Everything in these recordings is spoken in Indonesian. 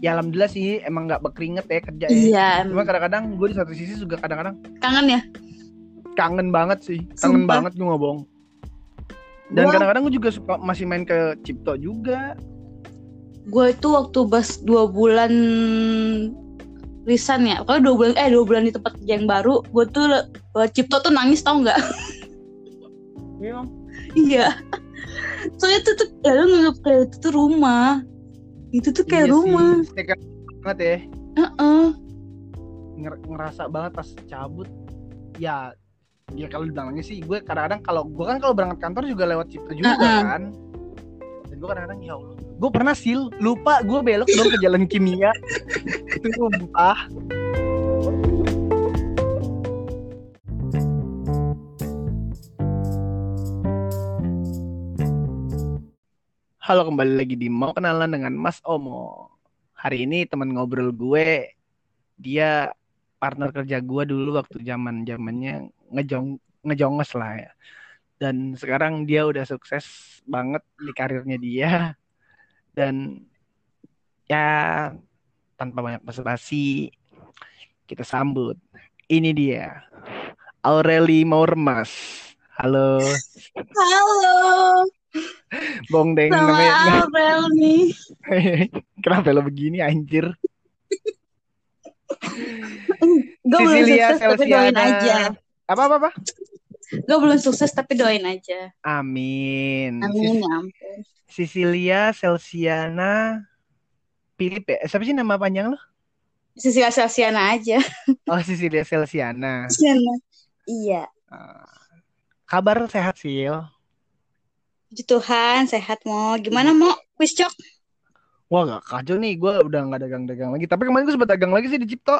ya alhamdulillah sih emang nggak berkeringet ya kerja ya. Iya, Cuma emang. kadang-kadang gue di satu sisi juga kadang-kadang kangen ya? kangen banget sih, kangen Sumpah. banget gue ngobong. Dan Gua- kadang-kadang gue juga suka masih main ke Cipto juga. Gue itu waktu bas dua bulan resign ya, kalau dua bulan eh dua bulan di tempat kerja yang baru, gue tuh eh, Cipto tuh nangis tau nggak? Iya. iya. Soalnya tuh tuh ya lu nganggap kayak itu tuh rumah. Itu tuh kayak Iya rumah. Sih. Kayak banget ya. Heeh. Nger- ngerasa banget pas cabut. Ya, ya kalau dibilangnya sih gue kadang-kadang kalau gue kan kalau berangkat kantor juga lewat Cipto juga Uh-uh. kan. Dan gue kadang-kadang ya Allah. Gue pernah sil lupa gue belok dong ke jalan kimia. Itu sumpah. Halo kembali lagi di mau kenalan dengan Mas Omo. Hari ini teman ngobrol gue dia partner kerja gue dulu waktu zaman zamannya ngejong ngejongos lah ya. Dan sekarang dia udah sukses banget di karirnya dia. Dan ya tanpa banyak basa-basi kita sambut. Ini dia Aureli Maurmas. Halo, Halo, Bong Deng sama namanya. Aurel nih. Kenapa lo begini anjir? Gue belum Cecilia sukses tapi doain Celsiana. aja. Apa apa apa? Gue belum sukses tapi doain aja. Amin. Amin ya ampun. Cecilia Celsiana Philip ya? Siapa sih nama panjang lo? Sisi Asiana aja. Oh, Cecilia Celsiana. Asiana. Iya. Ah. kabar sehat Sil? Puji Tuhan, sehat mau. Gimana mau? Quiz cok? Wah gak kacau nih, gue udah gak dagang-dagang lagi. Tapi kemarin gue sempat dagang lagi sih di Cipto.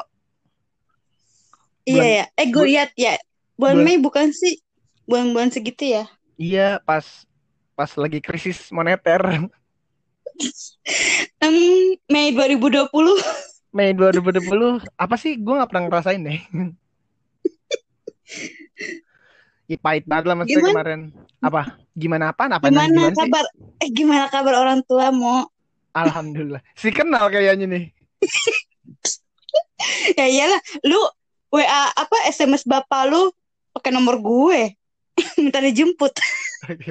Iya ya. Eh gue lihat ya. Bulan bulan- Mei bukan sih? Bulan-bulan segitu ya? Iya, pas pas lagi krisis moneter. Em, Mei 2020. Mei 2020, apa sih? Gue gak pernah ngerasain deh. Ih, pahit banget lah maksudnya Gimana? kemarin. Apa? Gimana apaan? Apa Gimana gimana sih? kabar? Eh gimana kabar orang tua mau? Alhamdulillah. Si kenal kayaknya nih. Ya iyalah, lu WA apa SMS bapak lu pakai nomor gue. Minta dijemput.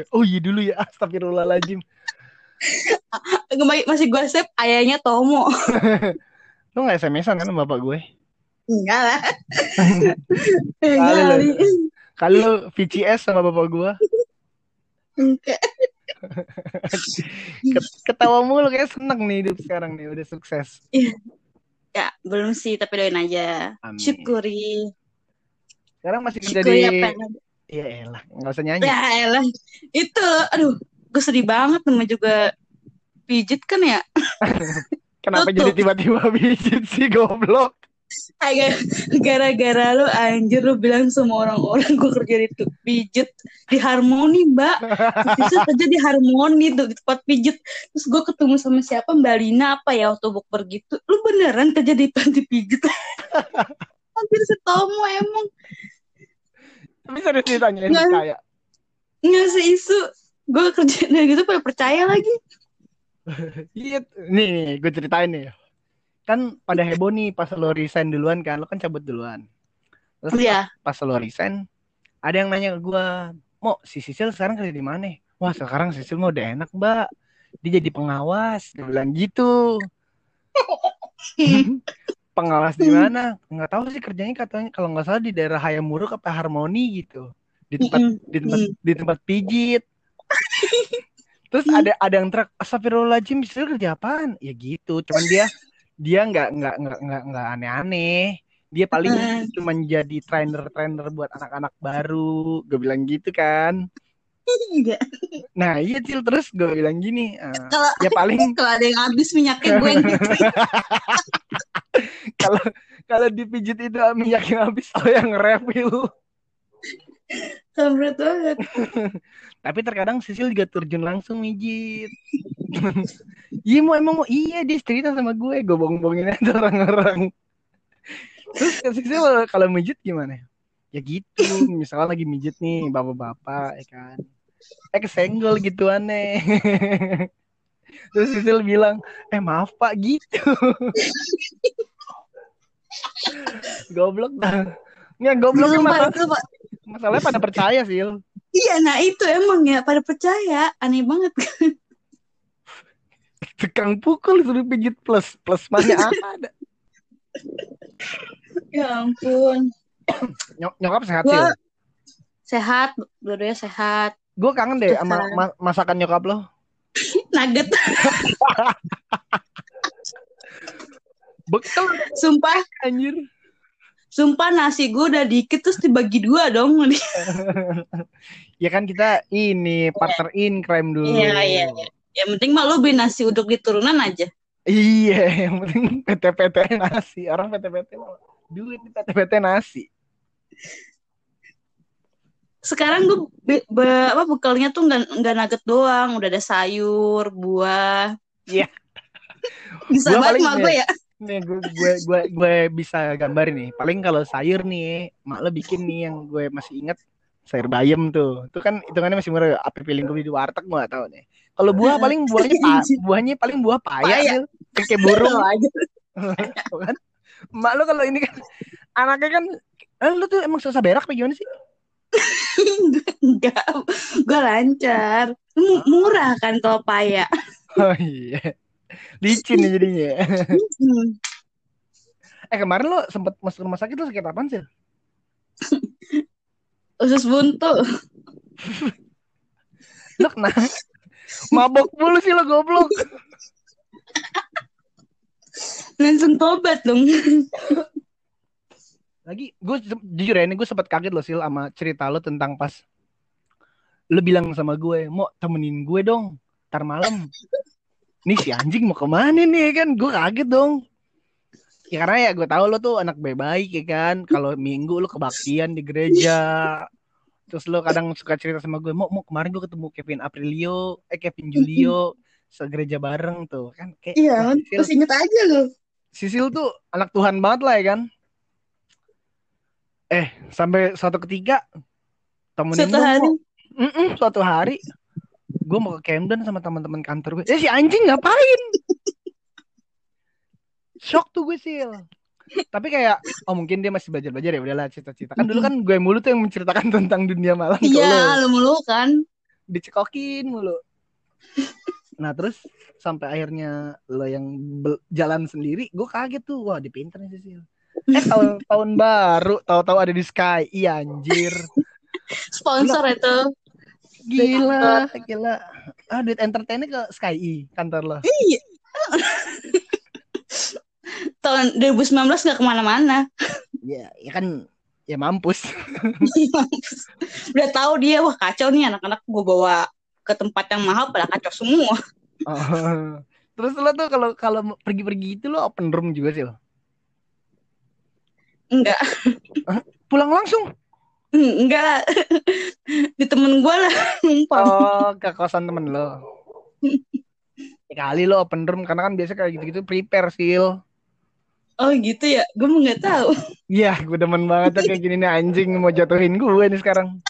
Oh iya dulu ya, astagfirullahaladzim. Masih gue save ayahnya Tomo. Lu gak SMS-an kan sama bapak gue? Enggak lah. Enggak. Lu VCS sama bapak gue? Enggak. Ket- Ketawa mulu kayak seneng nih hidup sekarang nih, udah sukses. Ya, belum sih, tapi doain aja. Amin. Syukuri. Sekarang masih Syukuri di... apa. Iya elah, gak usah nyanyi. Ya elah. Itu, aduh, gue sedih banget namanya juga pijit kan ya. Kenapa tutup. jadi tiba-tiba bijit sih goblok? Gara-gara lu anjir lu bilang sama orang-orang gue kerja di pijit di harmoni mbak. Sisi kerja di harmoni tuh di tempat pijit terus gue ketemu sama siapa? Mbak Lina apa ya waktu bukber gitu lu beneran kerja di panti pijit hampir setomo emang. Tapi serius ditanyain Nggak. percaya. ngasih isu. Gue kerja dari gitu pada percaya lagi. Iya, nih, nih gue ceritain nih. Kan pada heboh nih pas lo resign duluan kan, lo kan cabut duluan. Terus Iya. pas lo resign, ada yang nanya ke gue, mau si Sisil sekarang kerja di mana? Wah sekarang Sisil mah udah enak mbak, dia jadi pengawas. Dia bilang gitu. pengawas di mana? Nggak tahu sih kerjanya katanya kalau nggak salah di daerah Hayamuruk apa Harmoni gitu. Di tempat di tempat di tempat pijit. Terus ada ada yang teriak Astagfirullahaladzim Sisil kerja apaan? Ya gitu. Cuman dia dia nggak nggak nggak nggak nggak aneh-aneh. Dia paling Hmm. cuma jadi trainer-trainer buat anak-anak baru. Gue bilang gitu kan. Enggak. Nah iya Cil terus gue bilang gini. eh, Kalau ya paling kalau ada yang habis minyaknya gue yang gitu. kalau kalau dipijit itu minyak yang habis oh yang refill. Kampret banget. Tapi terkadang Sisil juga terjun langsung mijit. Iya mau emang mau iya dia cerita sama gue, gue bohong-bohongin aja orang-orang. Terus Sisil kalau mijit gimana? Ya gitu, misalnya lagi mijit nih bapak-bapak ya kan. Eh kesenggol gitu aneh. Terus Sisil bilang, eh maaf pak gitu. goblok dah. Nggak goblok Sumpah, masalah, itu, Pak. masalahnya pada percaya sih. Iya, nah itu emang ya pada percaya. Aneh banget. Tukang pukul suruh pijit plus. Plus mana ada. ya ampun. Nyok nyokap sehat sih. sehat, dua-duanya sehat. Gue kangen deh sama ma- masakan nyokap lo. Nugget. Bekel Sumpah, anjir. Sumpah nasi gue udah dikit terus dibagi dua dong. Ya kan kita ini partner in crime dulu. Iya, iya, iya. Yang penting mah lu beli nasi uduk di turunan aja. Iya, yang penting PT-PT nasi. Orang PT-PT duit nih PT-PT nasi. Sekarang gue be- be- apa bekalnya tuh nggak nggak nugget doang, udah ada sayur, buah. Iya. Bisa banget nih. gue ya. Nih gue gue gue gue bisa gambarin nih. Paling kalau sayur nih, mak lo bikin nih yang gue masih inget sayur bayam tuh. Itu kan hitungannya masih murah. Apa pilih gue di warteg gue gak tahu nih. Kalau buah paling buahnya pa- buahnya paling buah paya, Paya. Kayak burung aja. Kan. Mak lo kalau ini kan anaknya kan eh, lu tuh emang susah berak apa gimana sih? Enggak, gue lancar. M- Murah kan kalau paya. Oh iya. Licin ya jadinya. Eh kemarin lo sempet masuk rumah sakit lo sakit apaan sih? Usus buntu. Lo kena mabok mulu sih lo goblok. Langsung tobat dong. Lagi gue jujur ya ini gue sempet kaget lo sil sama cerita lo tentang pas lo bilang sama gue mau temenin gue dong ntar malam. Nih si anjing mau ke mana nih kan? Gue kaget dong. Ya karena ya gue tahu lo tuh anak baik-baik ya kan. Kalau minggu lo kebaktian di gereja. Terus lo kadang suka cerita sama gue, mau mau kemarin gue ketemu Kevin Aprilio, eh Kevin Julio, segereja bareng tuh kan kayak Iya, wah, Sisil, terus inget aja lu. Sisil tuh anak Tuhan banget lah ya kan. Eh sampai suatu ketika temenin Suatu hari. Mo. Mm-mm, suatu hari gue mau ke Camden sama teman-teman kantor gue. Eh si anjing ngapain? Shock tuh gue sil. Tapi kayak oh mungkin dia masih belajar-belajar ya udahlah cita-cita. Kan dulu kan gue mulu tuh yang menceritakan tentang dunia malam. Iya, lu mulu kan. Dicekokin mulu. Nah terus sampai akhirnya lo yang jalan sendiri, gue kaget tuh. Wah, di pinter nih Sisil. Eh tahun tahun baru, tahu-tahu ada di Sky. Iya anjir. Sponsor itu. Gila, gila. Ah, duit entertainnya ke Sky E, kantor lo. Iya. Tahun 2019 gak ke mana-mana. Ya, ya kan ya mampus. Udah tahu dia, wah kacau nih anak-anak gue bawa ke tempat yang mahal pada kacau semua. Oh. Terus lo tuh kalau kalau pergi-pergi itu lo open room juga sih lo. Enggak, Pulang langsung. Enggak. Di temen gue lah, numpang. Oh, ke kosan temen lo. Ya kali lo open room karena kan biasa kayak gitu-gitu prepare sil. Oh gitu ya, gue mau nggak tahu. Iya, gue demen banget kayak gini nih anjing mau jatuhin gue nih sekarang.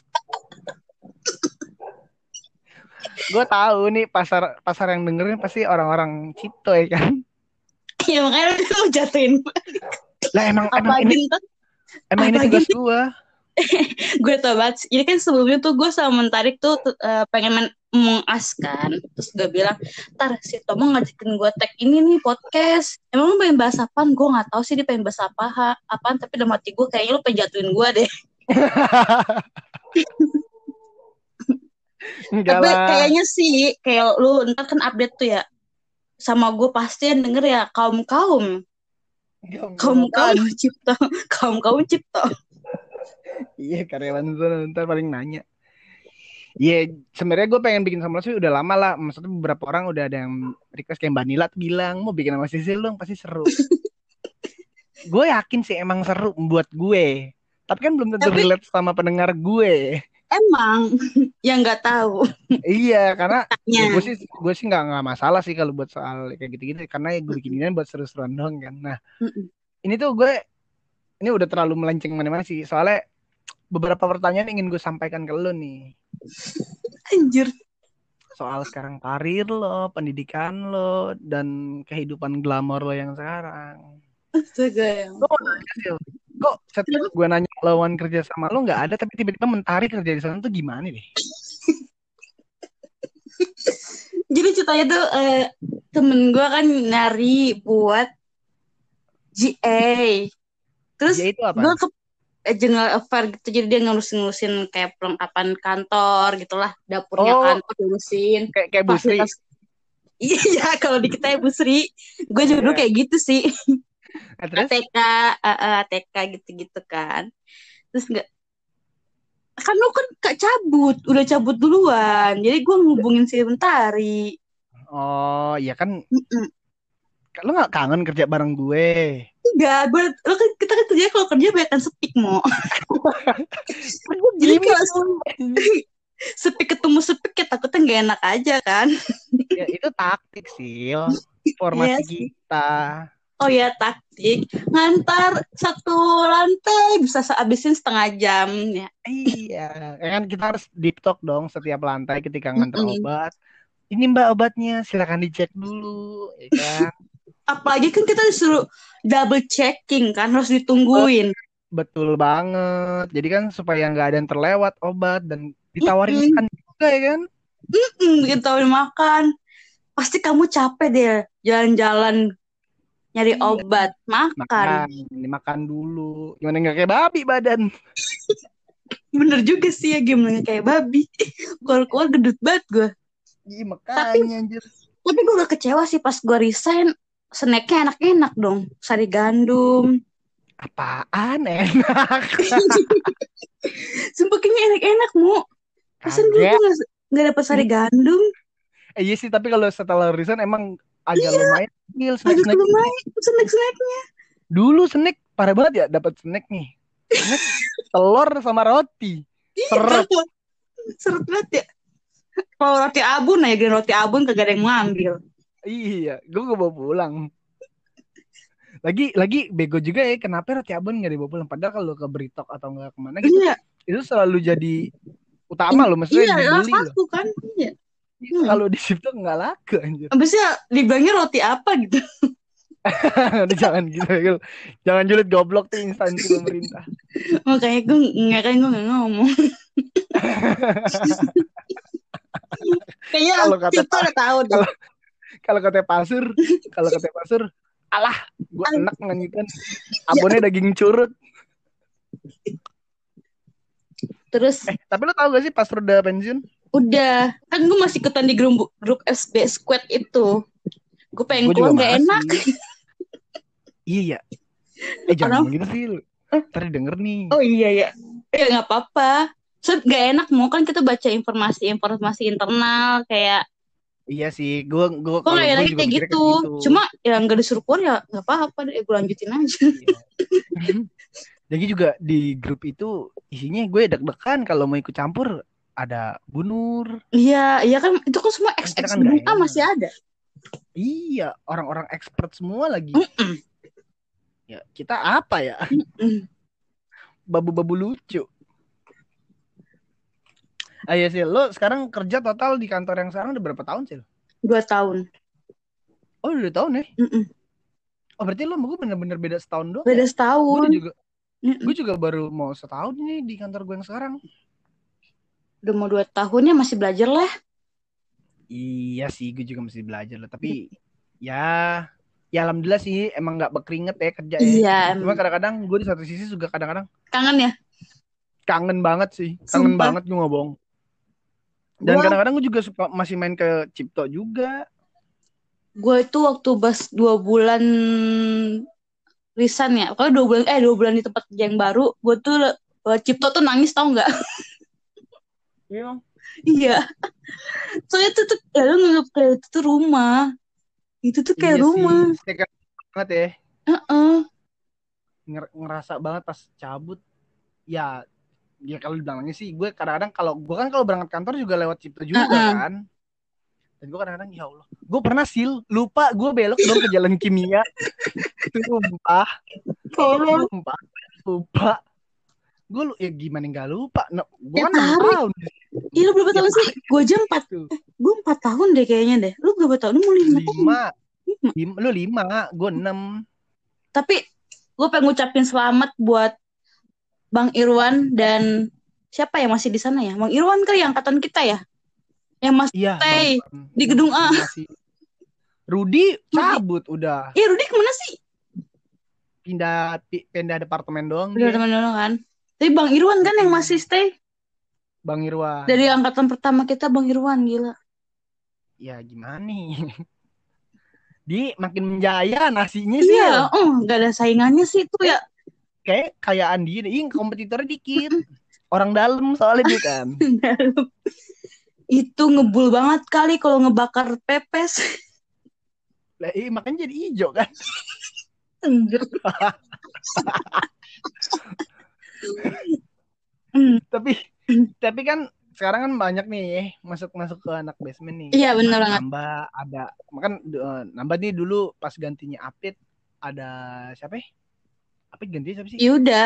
gue tahu nih pasar pasar yang dengerin pasti orang-orang Cito ya kan. ya makanya lu mau jatuhin. Lah emang emang ini emang ini tugas gue. gue tau banget. Jadi kan sebelumnya tuh gue sama Mentarik tuh eh, pengen men- mengaskan. Terus gue bilang, ntar si Tomo ngajakin gue tag ini nih podcast. Emang lu pengen bahas apaan? Gue gak tahu sih dia pengen bahas apa ha- apaan. Tapi dalam hati gue kayaknya lu pengen jatuhin gue deh. Enggak Tapi lah. kayaknya sih, kayak lu ntar kan update tuh ya. Sama gue pasti yang denger ya kaum-kaum. Kaum-kaum cipta. Kaum-kaum cipta. Iya karyawan sana ntar paling nanya. Iya sebenarnya gue pengen bikin sama lo sih udah lama lah. Maksudnya beberapa orang udah ada yang request kayak Mbak Nila tuh bilang mau bikin sama Sisil dong pasti seru. gue yakin sih emang seru buat gue. Tapi kan belum tentu Tapi- relate sama pendengar gue. Emang yang nggak tahu. iya karena ya gue sih gue sih nggak nggak masalah sih kalau buat soal kayak gitu-gitu karena ya gue bikin ini buat seru-seruan doang kan. Nah ini tuh gue ini udah terlalu melenceng mana-mana sih soalnya beberapa pertanyaan ingin gue sampaikan ke lo nih. Anjir. soal sekarang karir lo, pendidikan lo, dan kehidupan glamor lo yang sekarang. Astaga ya. Lo mau nanya sih, kok setiap gue nanya lawan kerja sama lo nggak ada, tapi tiba-tiba mentari kerja di sana tuh gimana deh? Jadi ceritanya tuh eh, temen gue kan nyari buat GA. Terus Ya itu apa? gue ke eh, general affair gitu jadi dia ngurusin-ngurusin kayak perlengkapan kantor gitulah dapurnya Oh. kantor diurusin Kayak kayak Bu Sri. fasilitas iya kalau di kita ya Bu Sri gue juga dulu Iya. kayak gitu sih Nah, terus? ATK eh, eh, ATK gitu-gitu kan terus nggak kan lu kan gak cabut udah cabut duluan jadi gue ngubungin si Mentari Oh, iya kan. Mm-mm. Lo nggak kangen kerja bareng gue? Enggak gue kan kita kan kerja kalau kerja banyak kan sepik mo jadi kalau tuh. sepik ketemu sepik ya takutnya nggak enak aja kan ya, itu taktik sih. Formasi Iya sih. kita. Oh ya taktik ngantar satu lantai bisa habisin setengah jam ya. Iya, ya kan kita harus deep talk dong setiap lantai ketika nganter Mm-mm. obat. Ini mbak obatnya, silakan dicek dulu, ya kan? Apalagi kan kita disuruh double checking kan harus ditungguin. Betul banget. Jadi kan supaya nggak ada yang terlewat obat dan ditawarin Mm-mm. makan juga ya kan? Hmm, bikin tawarin makan. Pasti kamu capek deh jalan-jalan nyari Iya. obat makan. Makan, dimakan dulu. Gimana nggak kayak babi badan? Bener juga sih ya gimana kayak babi. Keluar-keluar gedut banget gue. Iya makanya anjir. Tapi gue udah kecewa sih pas gue resign. Snacknya enak-enak dong. Sari gandum. Apaan enak? Sumpah kayaknya enak-enak mu. Pesan dulu tuh gak, gak dapet sari gandum. Eh, iya sih, tapi kalau setelah resign emang agak lumayan kecil Agak snack-snack. lumayan snack-snacknya. Dulu snack parah banget ya dapat snack nih. Snack telur sama roti. Seret. Seret banget ya. Kalau roti abun aja, gini roti abun kagak ada yang mau ambil. Iya, gue gak bawa pulang. Lagi lagi bego juga ya, kenapa roti abon nggak dibawa pulang? Padahal kalau ke Britok atau nggak ke mana gitu, Iya, itu selalu jadi utama loh, maksudnya iya, dibeli loh. laku kan. Iya. Hmm. Kalau di situ nggak laku anjir. Abisnya dibilangnya roti apa gitu. Udah jangan gitu, jangan julid goblok tuh instansi pemerintah. Makanya gue nggak kan gue nggak ngomong. Kayaknya Kalau kata kita udah tahu deh. Kalau- kata pasur, kalau kata pasur, alah, gue enak nganyikan. Abonnya daging curut. Terus Eh, tapi lo tau gak sih pasur udah pensiun? udah kan gue masih ikutan di grup grup SB Squad itu. Gue pengen Gue keluar nggak masih. enak. Iya. Eh jangan Orang- gitu sih. lu. Ntar denger nih. Oh iya ya. Ya nggak apa-apa. So, gak enak mau kan kita baca informasi-informasi internal kayak Iya sih, gue gue kok gak enaknya kayak gitu. Cuma ya nggak disuruh keluar ya nggak apa-apa deh. Gue lanjutin aja. Jadi juga di grup itu isinya gue deg-degan kalau mau ikut campur ada Bunur. Iya, iya kan itu kan semua ex Kita ex kan nggak enak. masih ada. Iya, orang-orang expert semua lagi. Mm-mm. Ya, kita apa ya? Mm. Babu-babu lucu. Ah iya sih, lo sekarang kerja total di kantor yang sekarang udah berapa tahun sih? Dua tahun. Oh, udah dua tahun ya? Mm-mm. Oh, berarti lo sama gue bener-bener beda setahun doang. Beda ya? Gue setahun. juga gue juga baru mau setahun nih di kantor gue yang sekarang. Udah mau dua tahunnya masih belajar lah. Iya sih, gue juga masih belajar lah. Tapi ya, ya alhamdulillah sih emang nggak berkeringet ya kerja ya. Iya, Cuma kadang-kadang gue di satu sisi juga kadang-kadang kangen ya. kangen banget sih, kangen Sumpah. banget gue bohong. Dan Gua- kadang-kadang gue juga suka masih main ke Cipto juga. Gue itu waktu bas dua bulan resign ya. Kalau dua bulan eh dua bulan di tempat kerja yang baru, gue tuh eh, Cipto tuh nangis tau nggak? Iya. Iya. Soalnya tuh, tuh ya lu nganggap kayak itu tuh rumah. Itu tuh kayak Iya rumah. sih, banget ya. Heeh. Nger- ngerasa banget pas cabut. Ya, ya kalau dibilangnya sih, gue kadang-kadang kalau gue kan kalau berangkat kantor juga lewat Cipto juga Uh-uh. kan. Dan gue kadang-kadang ya Allah, gue pernah sil lupa gue belok dong ke jalan kimia. Sumpah, Tolong. sumpah, lupa. Gue lu ya gimana nggak lupa? No, gue Ya, kan tahun. Iya lu berapa Ya, tahun sih? Gue aja empat. Gue empat tahun deh kayaknya deh. Lu berapa tahun? Lu mau lima tahun? Lima. Lima. Lima. Lu lima, gue enam. Tapi gue pengen ngucapin selamat buat Bang Irwan dan siapa yang masih di sana ya? Bang Irwan kali yang angkatan kita ya? Yang masih Iya. Stay Bang. di gedung A. Masih. Rudi cabut udah Iya Rudi ke mana sih? pindah pi- pindah departemen doang dia. teman dulu kan. Tapi Bang Irwan kan yang masih stay Bang Irwan. dari angkatan pertama kita Bang Irwan gila. Ya gimana nih? Di makin menjaya nasinya sih. Iya, oh gak ada saingannya sih itu ya. Kayak kayak Andi ini kompetitornya dikit. Orang dalam soalnya dia kan. itu ngebul banget kali kalau ngebakar pepes. Lah, iya, makanya jadi hijau kan. Hmm, tapi tapi kan sekarang kan banyak nih masuk masuk ke anak basement nih. Iya, bener banget. Nambah ada makan eh, nambah nih dulu pas gantinya Apit ada siapa ya? Apit ganti siapa sih? Yuda,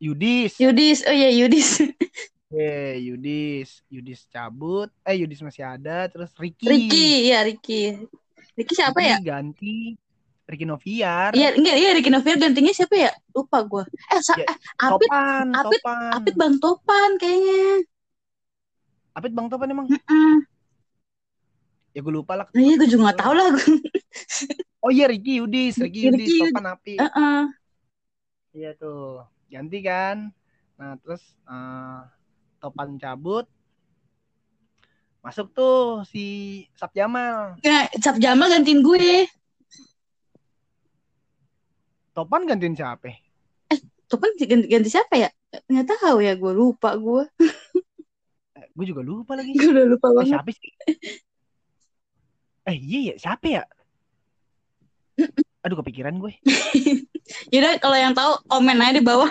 Yudis. Yudis, oh iya Yudis. Eh, Yudis, Yudis cabut. Eh, Yudis masih ada. Terus Ricky. Ricky, iya Ricky. Ricky siapa Ricky ya? Ganti Ricky Noviar. Iya, enggak, iya Ricky Noviar gantinya siapa ya? Lupa gua. Eh, Ya, eh Apit, Topan, Apit- Topan. Apit Bang Topan kayaknya. Apit Bang Topan emang. Mm-mm. Ya gue lupa lah. Iya, gue juga gak tahu lah. Oh iya Ricky Yudis, Ricky Ricky Yudis, Yudis. Topan Apit. Heeh. Iya tuh. Ganti kan. Nah, terus eh, Topan cabut. Masuk tuh si Sap Jamal. Nah, Cap Jamal gantiin gue. Topan gantiin siapa? Topan ganti, ganti siapa ya? Nggak tahu ya, gue lupa gue. Eh, gue juga lupa lagi. Gue udah lupa Eh, banget. siapa sih? Eh iya ya, siapa ya? Aduh kepikiran gue. Yaudah, kalau yang tahu komen aja di bawah.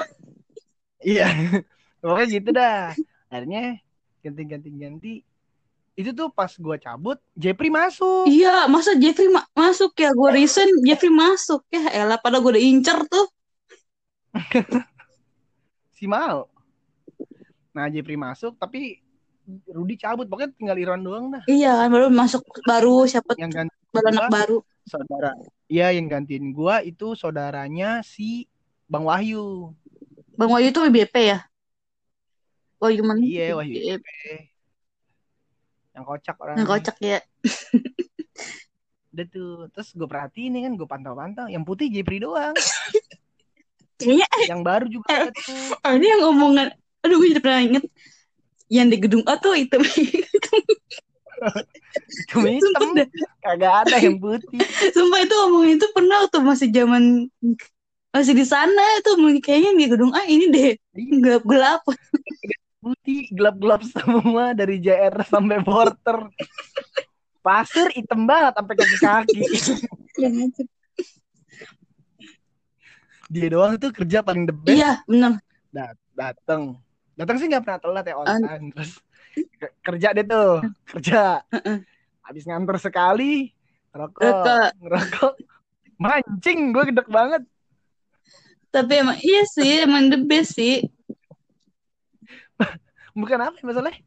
Iya. Pokoknya gitu dah. Akhirnya ganti-ganti-ganti. Itu tuh pas gue cabut, Jepri masuk. Iya, masa Jeffrey ma- masuk ya? Gue resign, Jeffrey masuk. Ya elah, pada gue udah incer tuh. Si Mal. Nah Jepri masuk, tapi Rudi cabut. Pokoknya tinggal Irwan doang dah. Iya kan, baru masuk baru siapa Yang ganti baru anak baru. Saudara. Iya yang gantiin gua itu saudaranya si Bang Wahyu. Bang Wahyu itu WBP ya? Wahyu mana? Iya Wahyu. WBP. Yang kocak orang. Yang kocak ya. Udah tuh. Terus gue perhatiin nih kan, gue pantau-pantau. Yang putih Jepri doang. Kayaknya yang baru juga ada tuh. ah, ini yang omongan. Aduh, gue jadi pernah inget. Yang di gedung A tuh itu. Cuma hitam. Sumpah dah. Kagak ada yang putih. Sumpah itu omongan itu pernah tuh masih zaman masih di sana itu kayaknya di gedung A ini deh gelap gelap Putih, gelap-gelap semua dari JR sampai porter. Pasir hitam banget sampai kaki-kaki. Dia doang tuh kerja paling the best. iya benar Dateng. Dateng sih nggak pernah telat ya on time. Terus kerja deh tuh. Kerja. Habis ngantor sekali. Ngerokok. Ngerokok. Ngerokok. Mancing. Gue gedek banget. tapi emang iya sih emang the best sih Bukan apa ya masalahnya.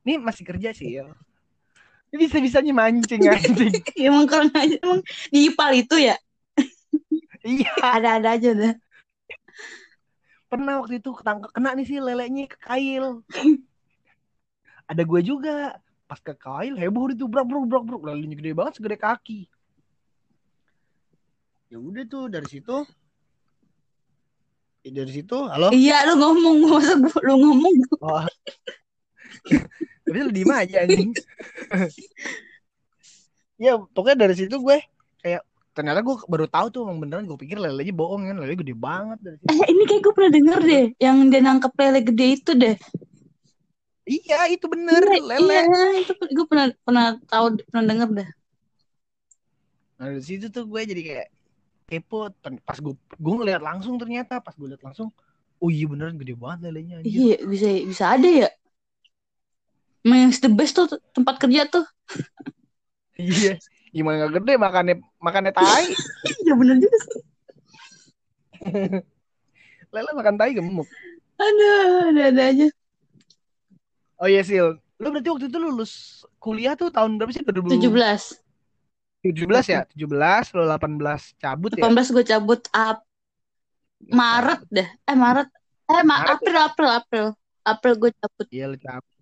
Ini masih kerja sih ya. Ini bisa-bisanya mancing anjing. emang keren aja emang di IPAL itu ya iya. ada-ada aja dah Pernah waktu itu ketangkep kena nih sih lelenya ke kail. Ada gue juga. Pas ke kail heboh itu brak brak brak brak. Lelenya gede banget segede kaki. Ya udah tuh dari situ. Ya, dari situ, halo. iya lu ngomong masa gua, lu ngomong Oh. Tapi lu diem aja anjing. ya pokoknya dari situ gue kayak ternyata gue baru tahu tuh emang beneran gue pikir lelenya bohong kan lele gede banget dari situ. eh ini kayak gue pernah denger deh yang dia nangkep lele gede itu deh Iya itu bener Iya, lele. iya itu gue pernah pernah tahu pernah denger dah Nah dari situ tuh gue jadi kayak kepo. Pas gue gue ngeliat langsung ternyata pas gue liat langsung, oh iya beneran gede banget lelenya. anjir. iya bisa bisa ada ya Emang yang the best tuh tempat kerja tuh Iya. Gimana gak gede makannya makannya tai. iya bener juga sih Lele makan tai gemuk. Aduh, ada-ada aja. Oh iya Sil, lu berarti waktu itu lulus kuliah tuh tahun berapa sih? 2017 17. ya? 17, lu 18 cabut ya? 18 gue cabut up Maret deh. Eh Maret. Eh ma Maret. April April April. April gue cabut. Iya lu cabut.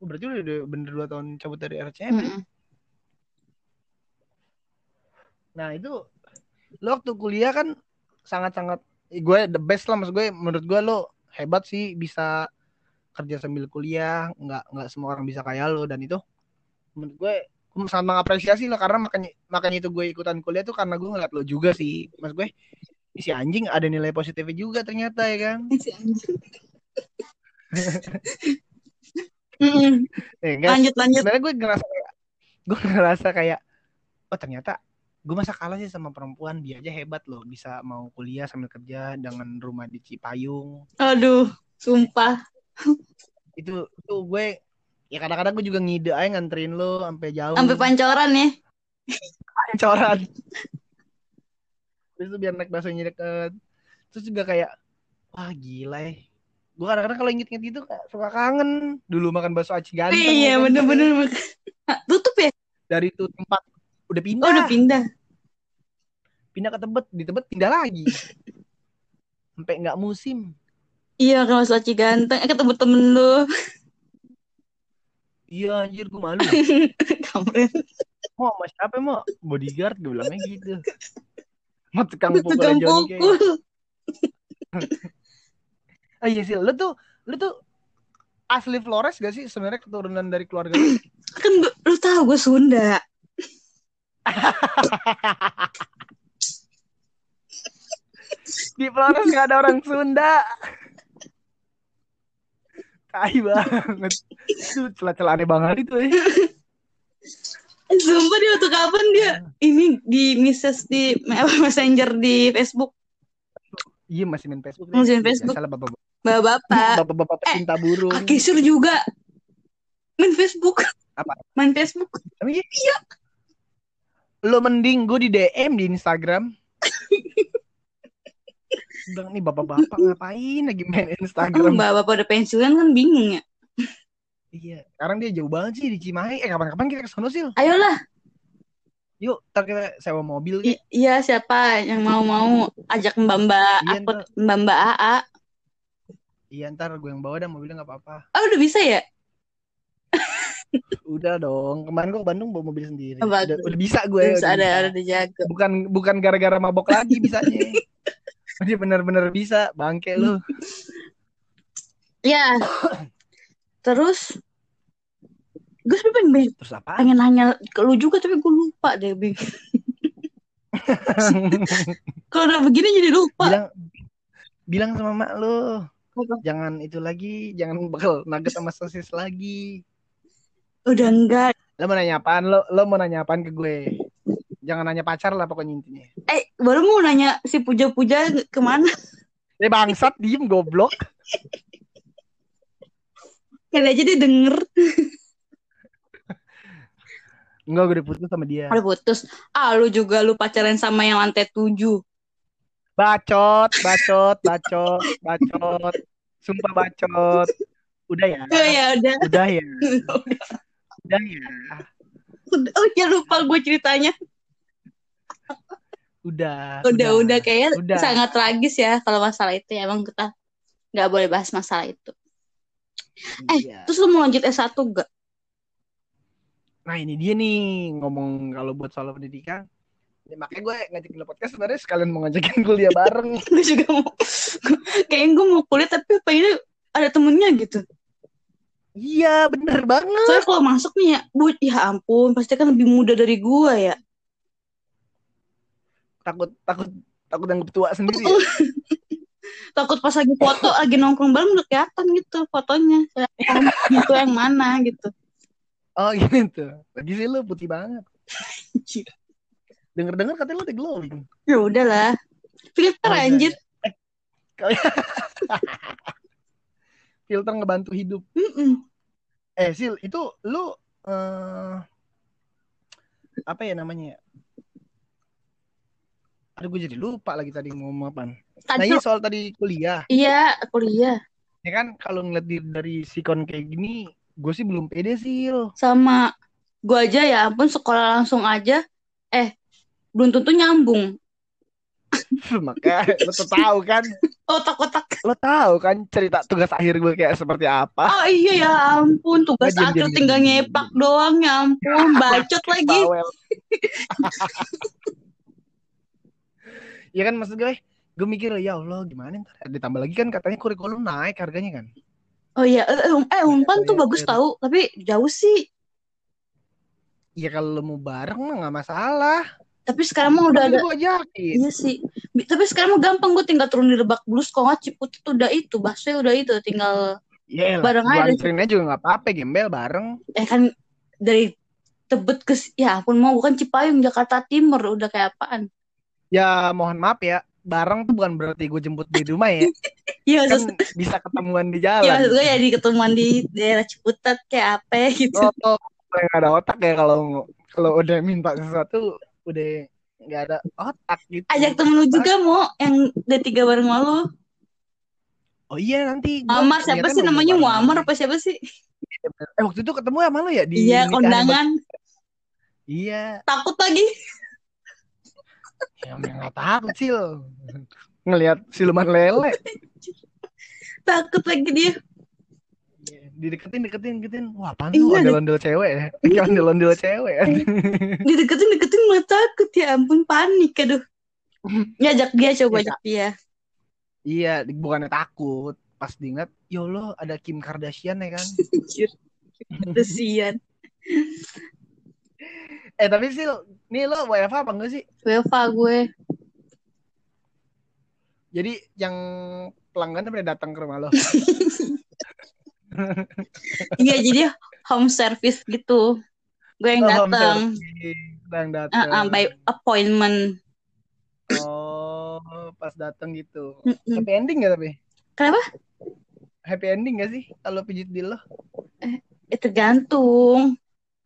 Oh, berarti udah, udah bener 2 tahun cabut dari RCM ya? Mm-mm. Nah itu lo waktu kuliah kan sangat-sangat gue the best lah maksud gue menurut gue lo hebat sih bisa kerja sambil kuliah nggak nggak semua orang bisa kayak lo dan itu menurut gue gue sangat mengapresiasi lo karena makanya makanya itu gue ikutan kuliah tuh karena gue ngeliat lo juga sih mas gue "Ih, si anjing ada nilai positifnya juga ternyata ya kan Si anjing. Eh, enggak Lanjut lanjut. sebenarnya gue ngerasa kayak gue ngerasa kayak oh ternyata gue masa kalah sih sama perempuan dia aja hebat loh bisa mau kuliah sambil kerja dengan rumah di Cipayung Aduh, sumpah. Itu itu gue ya kadang-kadang gue juga ngide aja nganterin lo sampai jauh Sampai pancoran ya. pancoran terus biar naik baksonya deket terus juga kayak wah gila ya gue kadang-kadang kalau inget-inget gitu kayak suka kangen dulu makan bakso aci ganteng Iya, ya kan. bener-bener. Tutup ya? dari itu tempat udah pindah Oh, udah pindah. pindah ke Tebet di Tebet pindah lagi sampai nggak musim Iya, kalau Soci ganteng. Eh, ketemu temen lu. iya anjir gue malu Kampret. mau sama siapa mau bodyguard gue bilangnya gitu mau tukang pukul Tukang pukul. ah iya sih lu tuh lu tuh asli Flores gak sih sebenarnya keturunan dari keluarga lu? Kan gua- lu tahu gue Sunda. di Flores gak ada orang Sunda tai banget itu celah-celah aneh banget itu ya. Sumpah dia waktu kapan dia ini di message di messenger di Facebook. iya masih main Facebook Masih main Facebook. salah bapak Bapak-bapak. bapak-bapak Eh, cinta burung Akisir juga main Facebook. Apa? Main Facebook. Emang iya? Lo mending gue di DM di Instagram. Bilang nih bapak-bapak ngapain lagi main Instagram? bapak-bapak udah pensiunan kan bingung ya. Iya, sekarang dia jauh banget sih di Cimahi. Eh kapan-kapan kita ke sono sih? Ayolah. Yuk, ntar kita sewa mobil. I- iya siapa yang mau-mau ajak Mbak Mbak Iya, aku. Mbak Mbak AA. Iya, ntar gue yang bawa dah mobilnya nggak apa-apa. Oh, udah bisa ya? Udah dong. Kemarin gue ke Bandung bawa mobil sendiri. Oh, bagus. Udah, udah bisa gue. Bisa udah ada bisa. ada dijaga. Bukan bukan gara-gara mabok lagi bisanya. Dia bener-bener bisa, bangke lu. Ya. Terus gue sebenernya pengen, Terus apa? pengen nanya ke lu juga tapi gue lupa deh, Bing. Kalau udah begini jadi lupa. bilang bilang sama mak lu Apa? jangan itu lagi jangan bakal nugget sama sosis lagi Udah enggak. lo mau nanya apaan lo lo mau nanya apaan ke gue jangan nanya pacar lah pokoknya intinya Eh, baru mau nanya si Puja-Puja ke mana? eh bangsat diem goblok Kali aja dia denger. enggak gue udah putus sama dia Udah putus. Ah, lu juga lu pacaran sama yang lantai tujuh. bacot bacot bacot bacot sumpah bacot udah ya Oh ya udah. udah ya udah ya Udah- Oh ya lupa gue ceritanya. Udah Udah udah kayaknya Udah. sangat tragis ya kalau masalah itu ya emang kita nggak boleh bahas masalah itu. Eh, Iya. Terus lu mau lanjut S1 gak? Nah ini dia nih ngomong kalau buat soal pendidikan. Ya, makanya gue ngajakin lo podcast sebenarnya sekalian mau ngajakin kuliah bareng. gue juga mau kayaknya gue mau kuliah tapi apa ini ada temennya gitu. iya bener banget. Soalnya kalau masuk nih ya, bu, ya ampun, pasti kan lebih muda dari gue ya. Takut takut takut yang tua sendiri. Ya? Takut pas lagi foto, lagi nongkrong bareng udah kelihatan gitu fotonya. Gitu yang mana gitu. Oh gitu. Lagi sih lo putih banget. Denger dengar katanya lo udah glowing. Ya udahlah. Filter Oh, iya, anjir. Filter ngebantu hidup. Mm-mm. Eh Sil itu lo eh apa ya namanya? Aduh, gue jadi lupa lagi tadi mau ngomong apa. Nah, Tadi iya tuh- soal tadi kuliah. iya kuliah Ya kan kalau ngeliat di- dari sikon kayak gini, gue sih belum pede sih. Sama gue aja ya ampun sekolah langsung aja eh belum tentu nyambung Makanya lo tuh tahu kan, otak-otak lo tahu kan cerita tugas akhir gue kayak seperti apa. oh iya ya ampun tugas diam, akhir tinggal nyepak doang ya ampun bacot lagi. Ya kan maksud gue, gue mikir ya Allah gimana ntar ditambah lagi kan katanya kurikulum naik harganya kan. oh iya eh, eh, eh umpan tuh Iya, bagus iya. tahu tapi jauh sih Ya kalau mau bareng mah nggak masalah. tapi sekarang mah udah ada gue iya sih tapi sekarang mah gampang gue tinggal turun di Lebak Bulus kok nggak Ciput itu udah itu busway udah itu tinggal Ya Bareng gue aja. anterinnya juga nggak apa-apa gembel bareng. eh kan dari Tebet ke ya ampun mau bukan Cipayung Jakarta Timur udah kayak apaan Ya mohon maaf ya, bareng tuh bukan berarti gue jemput di rumah ya. Iya kan maksud, bisa ketemuan di ya jalan. maksud gue ya di ketemuan di daerah Ciputat kayak apa gitu Oh, oh, nggak ada otak ya kalau kalau udah minta sesuatu udah nggak ada otak gitu. ajak temen lu juga mau yang D3 bareng sama lu Oh iya nanti. Muammar siapa sih namanya bareng. Muammar apa siapa sih Eh waktu itu ketemu sama lu ya di iya kondangan Iya. takut lagi Ya emang nggak takut sih lo. Ngelihat siluman lele. takut lagi dia Iya, Dideketin, deketin, deketin. Wah, apaan Iya, tuh? deh. Ondel-ondel cewek ya? Kayak ondel-ondel cewek ya? dideketin deketin malah takut ya ampun panik aduh ngajak dia coba Iya. ajak dia Iya, bukannya takut. Pas diingat, ya Allah ada Kim Kardashian ya kan? Anjir. Eh tapi sih, nih lo WFH apa enggak sih? Weva gue Jadi yang pelanggan tuh pada datang ke rumah lo. iya jadi home service gitu gue yang Oh, datang. Yang datang. ah, by appointment Oh, pas datang gitu. Mm-mm. Happy ending gak tapi? Kenapa? Happy ending gak sih kalau pijit di lo? Eh, tergantung.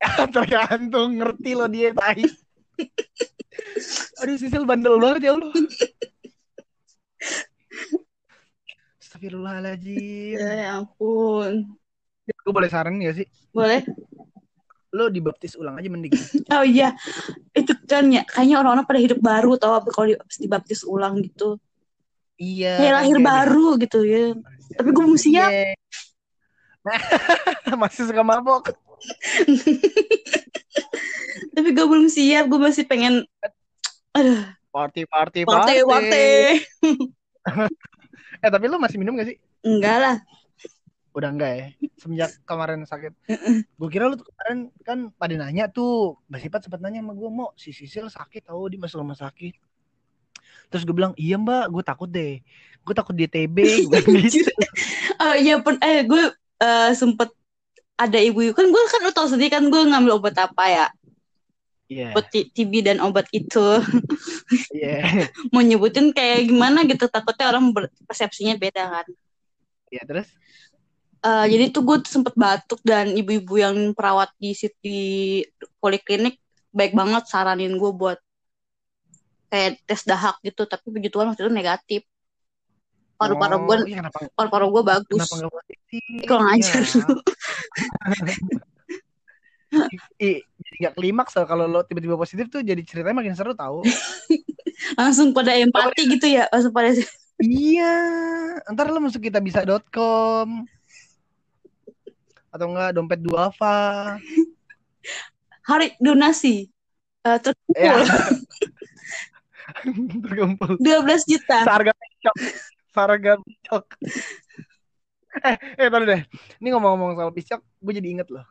Tergantung ngerti lo dia tai. Aduh Sisil bandel banget ya Allah. Astagfirullahaladzim. Ya ampun. Gue boleh saran gak sih? Boleh? Lo dibaptis ulang aja mending. Oh iya. Itu kan ya, kayaknya orang-orang pada hidup baru tau apa kalau dibaptis ulang gitu. Iya. Kayak kan lahir kayak baru gitu ya. Tapi gue belum siap. Iya. Masih suka mabok. Tapi gue belum siap. Gue masih pengen aduh, Party, party, party, party. Eh tapi lo masih minum gak sih? Enggak lah. Udah enggak ya? Semenjak kemarin sakit. gue kira lu kemarin kan pada nanya tuh. Mbak Sipat sempat nanya sama gue, mau si Sisil sakit tahu di masuk rumah sakit. Terus gue bilang, iya mbak, gue takut deh. Gue takut di TB. Gue gitu. Oh iya pun eh gue eh, sempet ada ibu kan gue kan lo tau sendiri kan gue ngambil obat apa ya? Iya, obat TB dan obat itu. Iya. mau nyebutin kayak gimana gitu. Takutnya orang persepsinya beda kan. Iya, terus? Eh, jadi tuh gue sempet batuk dan ibu-ibu yang perawat di di poliklinik baik banget saranin gue buat kayak tes dahak gitu. Tapi begitu kan waktu itu negatif paru-paru gue Oh, iya, paru-paru gue bagus kenapa gak positif? Ih, kurang ajar Iya. lu. Jadi gak klimaks loh kalau lo tiba-tiba positif tuh jadi ceritanya makin seru tahu. langsung pada empati gitu ya langsung pada iya, ntar lo masuk kita bisa.com atau enggak dompet duafa. hari donasi Eh, terkumpul Ya. Terkumpul. 12 juta Seharga. Seharga picok. Eh, eh tadi deh. Ini ngomong-ngomong soal picok, gue jadi inget loh.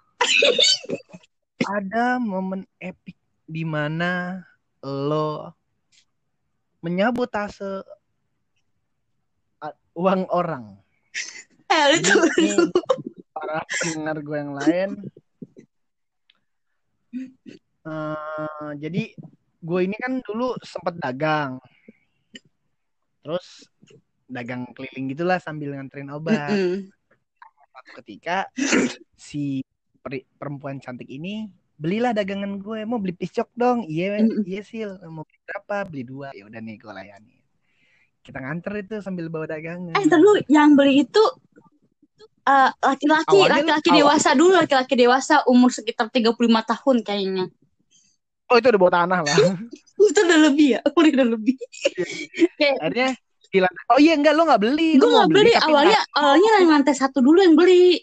Ada momen epic di mana lo menyabotase uang orang. eh, itu para pendengar gue yang lain. Eh, jadi gue ini kan dulu sempat dagang. Terus dagang keliling gitulah sambil nganterin obat. Suatu ketika si perempuan cantik ini belilah dagangan gue mau beli piscok dong. Iya Mm-mm. iya sil. Mau beli berapa? Beli dua. Ya udah nih gue layani kita nganter itu sambil bawa dagangan. Eh, ntar dulu yang beli itu eh, laki-laki, lu- laki-laki awal- dewasa dulu, laki-laki dewasa umur sekitar 35 tahun kayaknya. oh itu udah bawa tanah lah. Itu udah lebih ya, umur udah lebih. Kayak akhirnya bilang oh iya enggak lo nggak beli gue nggak beli, tapi awalnya awalnya yang lantai satu dulu yang beli.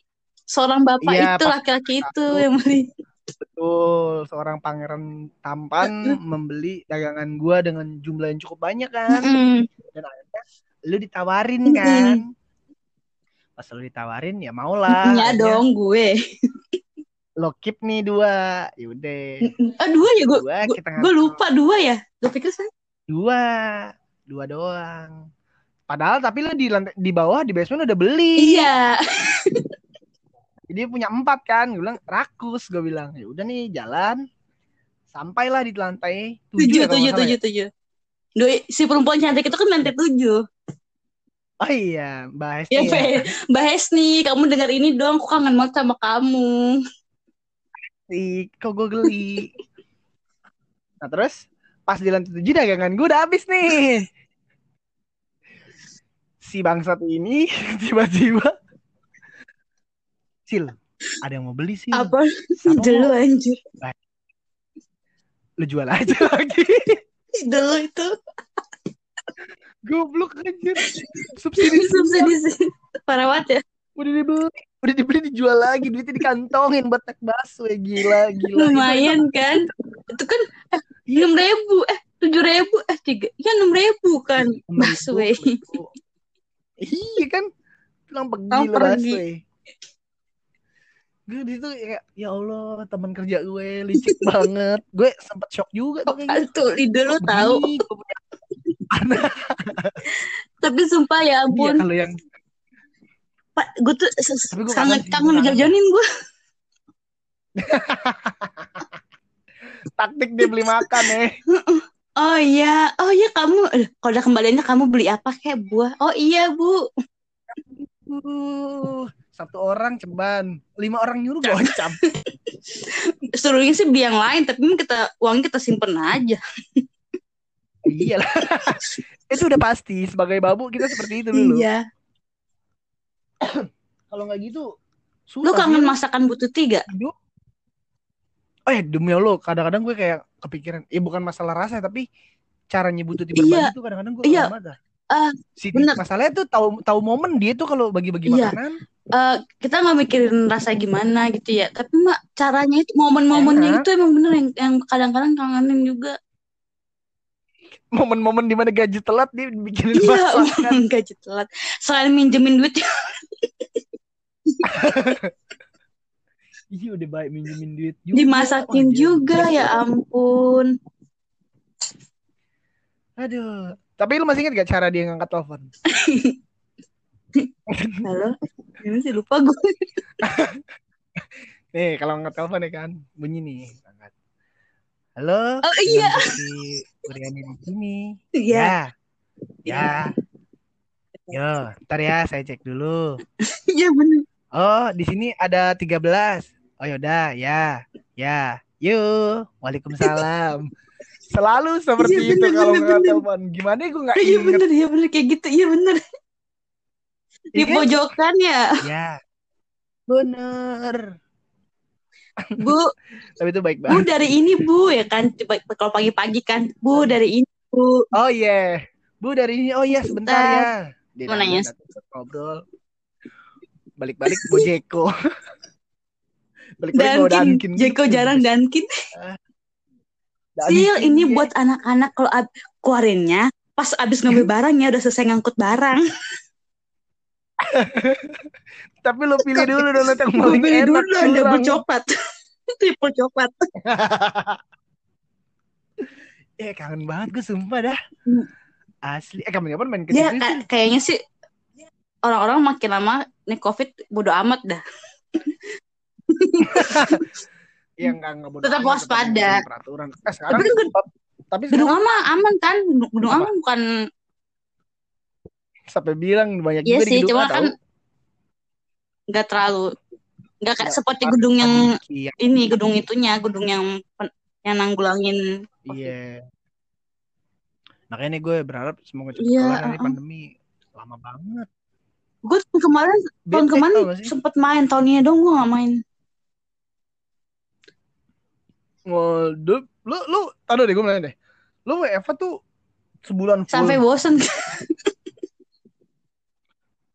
Seorang bapak Iya, itu, laki-laki itu yang beli. Betul, seorang pangeran tampan membeli dagangan gua dengan jumlah yang cukup banyak kan. Mm-mm. Dan akhirnya lu ditawarin kan. Pas lu ditawarin ya mau lah. Ya dong gue. Lo keep nih dua. Yaudah. Ah dua ya gue. Gue lupa dua ya. Gue pikir saya. Dua. Dua doang. Padahal tapi lu di lantai di bawah di basement udah beli. Iya. Dia punya empat kan. Gue bilang rakus. Gue bilang ya udah nih jalan. Sampailah di lantai Tujuh, ya tujuh, salah tujuh, tujuh. Doi, si perempuan cantik itu kan lantai tujuh. Oh iya, Mbak Hesti Ya, ya. Mbak Hesni, kamu dengar ini dong. Aku kangen banget sama kamu. Ih, kok gue geli. Nah terus pas di lantai tujuh dagangan gue udah habis nih. Si bangsat ini tiba-tiba Sil, ada yang mau beli sih. Apa? Sama Ide lu mau. anjir. Lu jual aja lagi. Ide lu itu. Goblok anjir. Subsidi Subsidi. Parah banget ya. udah dibeli, udah dibeli dijual lagi, duitnya dikantongin buat naik bakso ya gila, gila. Lumayan kan. Itu kan eh, enam ribu. Eh, tujuh ribu. Eh, tiga. Ya enam ribu kan. Busway. Iya kan, pulang pergi lo pergi. busway. Gue di situ kayak ya Allah teman kerja gue licik banget. Gue sempet shock juga tuh kayak gitu. Tuh, lu tahu. Tapi sumpah ya Iya ampun. kalau yang Pak, gue tuh sangat kangen kangen gue taktik dia beli makan ya. Oh iya, oh iya kamu, kalau udah kembaliannya kamu beli apa kayak buah? Oh iya bu, Uh, satu orang ceban, lima orang nyuruh gocap. suruhnya sih beli yang lain, tapi memang kita uangnya kita simpen aja. iya lah. Itu udah pasti sebagai babu kita seperti itu dulu. Iya. Kalau nggak gitu Lu kangen masakan butuh tiga? hidup. Oh ya demi Allah, kadang-kadang gue kayak kepikiran, ya bukan masalah rasa tapi cara nyebutin Iya. tuh kadang-kadang gue Iya. banget. dah. Ah, si bener. masalahnya tuh tahu tahu momen dia tuh kalau bagi-bagi Iya. makanan. Eh, kita nggak mikirin rasa gimana gitu ya, tapi mak caranya itu momen-momennya Enak. itu emang bener yang, yang kadang-kadang kangenin juga. Momen-momen di mana gaji telat dia bikinin Iya, masakan. gaji telat. Selain minjemin duit, Iya udah baik minjemin duit juga. dimasakin Wah, juga ya ampun. Aduh. Tapi lu masih ingat gak cara dia ngangkat telepon? Halo, ini sih lupa gue. Nih kalau ngangkat telepon ya kan bunyi nih. Angkat. Halo. Oh, iya. Uriani di sini. Iya, Ya. Ya. Yo, ntar ya saya cek dulu. iya bener. Oh, di sini ada 13. Oh yaudah, ya. Ya. Yuk. Waalaikumsalam. Selalu seperti Iya, itu bener, kalau bener, nggak telepon. Gimana gue nggak Iya bener, iya bener kayak gitu, iya bener. Di Iya kan? pojokan ya, Ya. Bener. Bu. Tapi itu baik Bu banget. dari ini bu ya kan Coba kalau pagi-pagi kan Bu dari ini bu Oh iya. Bu dari ini. Oh iya sebentar Bentar. ya. Dia Mau nanya. ngobrol. Balik-balik Bu Jeko. Balik-balik Dankin. Jeko gitu. jarang Dankin Dunkin, Sil ini iya. buat anak-anak Kalau ab- keluarinnya Pas abis ngambil barangnya Udah selesai ngangkut barang Tapi lo pilih dulu donat yang paling beli enak. dulu dong Double coklat Triple coklat Eh kangen banget gue sumpah dah. Hmm. Asli. Eh kapan-kapan main ke Ya ka- kayaknya sih Orang-orang makin lama Nih covid bodo amat dah Iya enggak enggak Tetap waspada. peraturan. Eh sekarang Tapi kan tapi Gedung ama aman kan Gedung ama bukan sampai bilang banyak Iya juga di sih gedung Cuma kan tahu. nggak terlalu Nggak kayak seperti gedung yang Iya. ini, gedung itunya, gedung yang yang nanggulangin. Iya. Makanya nih gue berharap semoga cepat Iya, kelar uh-uh. pandemi. Lama banget. Gue kemarin, tahun kemarin sih? sempet main, tahun ini dong gue gak main. Waduh, lu lu taruh deh gue bilang deh. Lu WFA tuh sebulan full. Sampai bosen.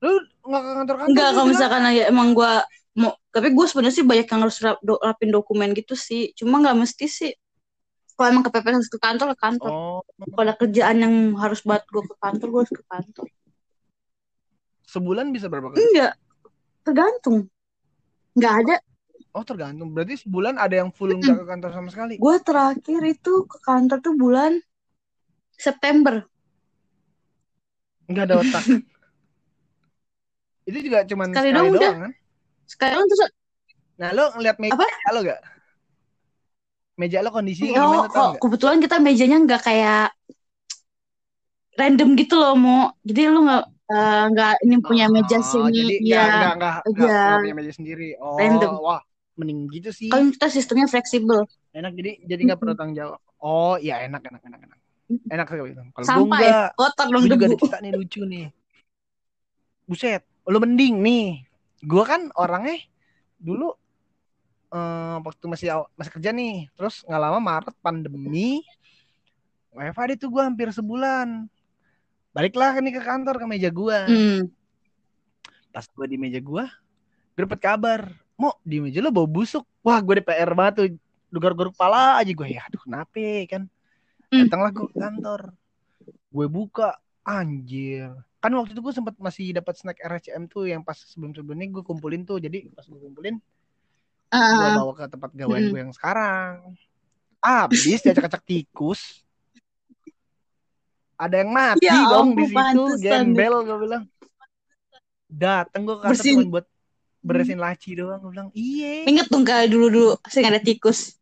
Lu nggak ke kantor-kantor? Enggak, lu kalau misalkan aja emang gue mau, tapi gue sebenarnya sih banyak yang harus rap, do- rapin dokumen gitu sih. Cuma nggak mesti sih. Kalau emang kepepet harus ke kantor, ke kantor. Oh, Kalau kerjaan yang harus buat gue ke kantor, gue harus ke kantor. sebulan bisa berapa kali? Enggak, tergantung. Nggak ada. Oh, tergantung. Berarti sebulan ada yang full nggak ke kantor sama sekali. Gue terakhir itu ke kantor tuh bulan September. Nggak ada otak. Itu juga cuman Sekali sekali, doang doang, udah. kan? Sekarang tuh Nah, lo ngeliat meja Apa? lo gak? Meja lo kondisinya Oh, gimana tau oh, kebetulan kita mejanya nggak kayak random gitu loh, mau. Jadi lu nggak eh, nggak ini punya meja Oh, sini, jadi ya. nggak nggak nggak Iya. nggak punya meja sendiri. Oh, Random. wah, mending gitu sih. Kan kita sistemnya fleksibel. Enak jadi jadi nggak perlu tanggung jawab. Oh, iya enak enak enak enak. Enak sekali itu. Kalau gue enggak, kotor dong juga ada cerita nih lucu nih. Buset, lo mending nih. Gue kan orangnya dulu eh, waktu masih masih kerja nih, terus nggak lama Maret pandemi, WFH deh tuh gue hampir sebulan. Baliklah nih ke kantor ke meja gue. Hmm. Pas gue di meja gue, gue dapet kabar, mau di meja lo bau busuk. Wah, gue DPR banget tuh. Lu garuk-garuk kepala aja gue. Ya, aduh kenapa kan. Hmm. Datanglah gue ke kantor. Gue buka, anjir. Kan waktu itu gue sempat masih dapat snack RCM tuh yang pas sebelum-sebelumnya gue kumpulin tuh. Jadi pas gue kumpulin, gue Ah, bawa ke tempat gawain Mm. gue yang sekarang. Habis diacak-acak tikus. Ada yang mati Ya dong di situ, gembel gue bilang. Dateng gue ke kantor buat beresin laci doang. Gue bilang, iya, inget dong kali dulu-dulu sering ada tikus.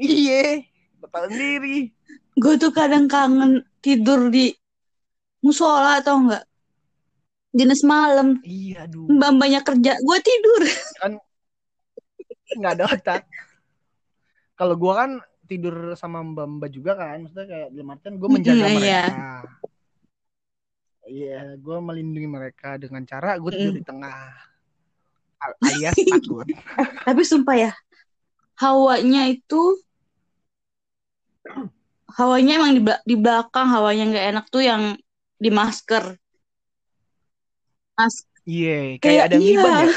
iya. Betul sendiri. Gue tuh kadang kangen tidur di musola atau enggak? Dinas malam, Iya, aduh. mbak-mbaknya kerja, gue tidur. Nggak ada otak. Kalau gue kan tidur sama mbak-mbak juga kan. Maksudnya kayak dalam artian gue menjaga Mm, iya. Iya, gue melindungi mereka dengan cara gue tidur Mm. di tengah. Al- Alias takut. Tapi sumpah ya, hawanya itu hawanya emang di, bela- di belakang hawanya nggak enak tuh yang di masker. Mas, Iya, kayak kayak ada iya. ngiban ya.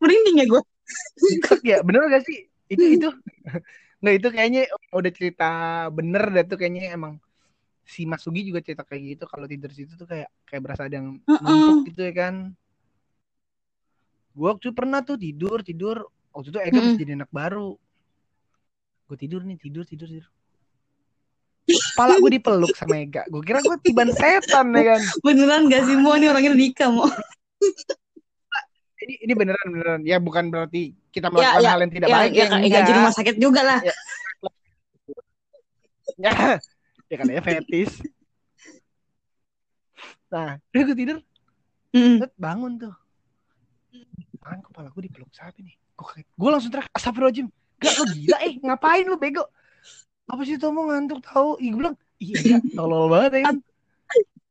Merinding ya gue. Ya, bener gak sih? Itu itu. Nggak itu kayaknya udah cerita bener dah tuh kayaknya emang si Mas Sugi juga cerita kayak gitu kalau tidur situ tuh kayak kayak berasa ada yang Heeh. numpuk gitu ya kan. Gue waktu pernah tuh tidur tidur waktu itu Mm-mm. masih jadi anak baru. Gue tidur nih tidur tidur tidur. Kepala gue dipeluk sama Ega. Gue kira gue tiban setan ya kan. Beneran gak sih mau nih orangnya nikah mau? Ini ini beneran beneran. Ya bukan berarti kita Ya, melakukan ya, hal yang tidak Ya, baik ya, ya, ya, di rumah sakit juga lah. Ya, ya kan ya fetis. Nah, udah gue tidur, Mm. set bangun tuh. Tangan kepala gue dipeluk siapa nih? Gue. Gue langsung teriak, astagfirullahaladzim. Gak, lo gila eh, ngapain lo bego? Apa sih tuh mau ngantuk tahu? Ih, gue bilang, iya, iya, tolol banget ya kan.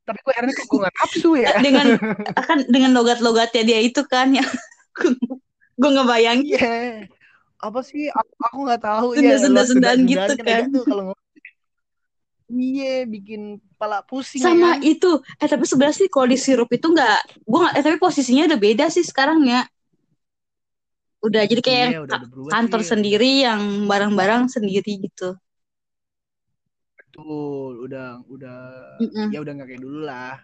Tapi gue heran kok gue gak nafsu ya. Dengan akan dengan logat-logatnya dia itu kan ya. gue ngebayangin Iya. Apa sih? Aku, aku gak tahu Senda- ya. senda-sendaan gitu Ega kan. tuh kalau. Iya, bikin kepala pusing ya sama kan? itu. Eh tapi sebenarnya sih kalau di sirup itu nggak, gue nggak. Eh tapi posisinya udah beda sih sekarang ya. Udah jadi kayak Iya, udah, udah kantor sih. sendiri yang barang-barang sendiri gitu. Betul, udah udah Mm-mm. ya udah nggak kayak dulu lah.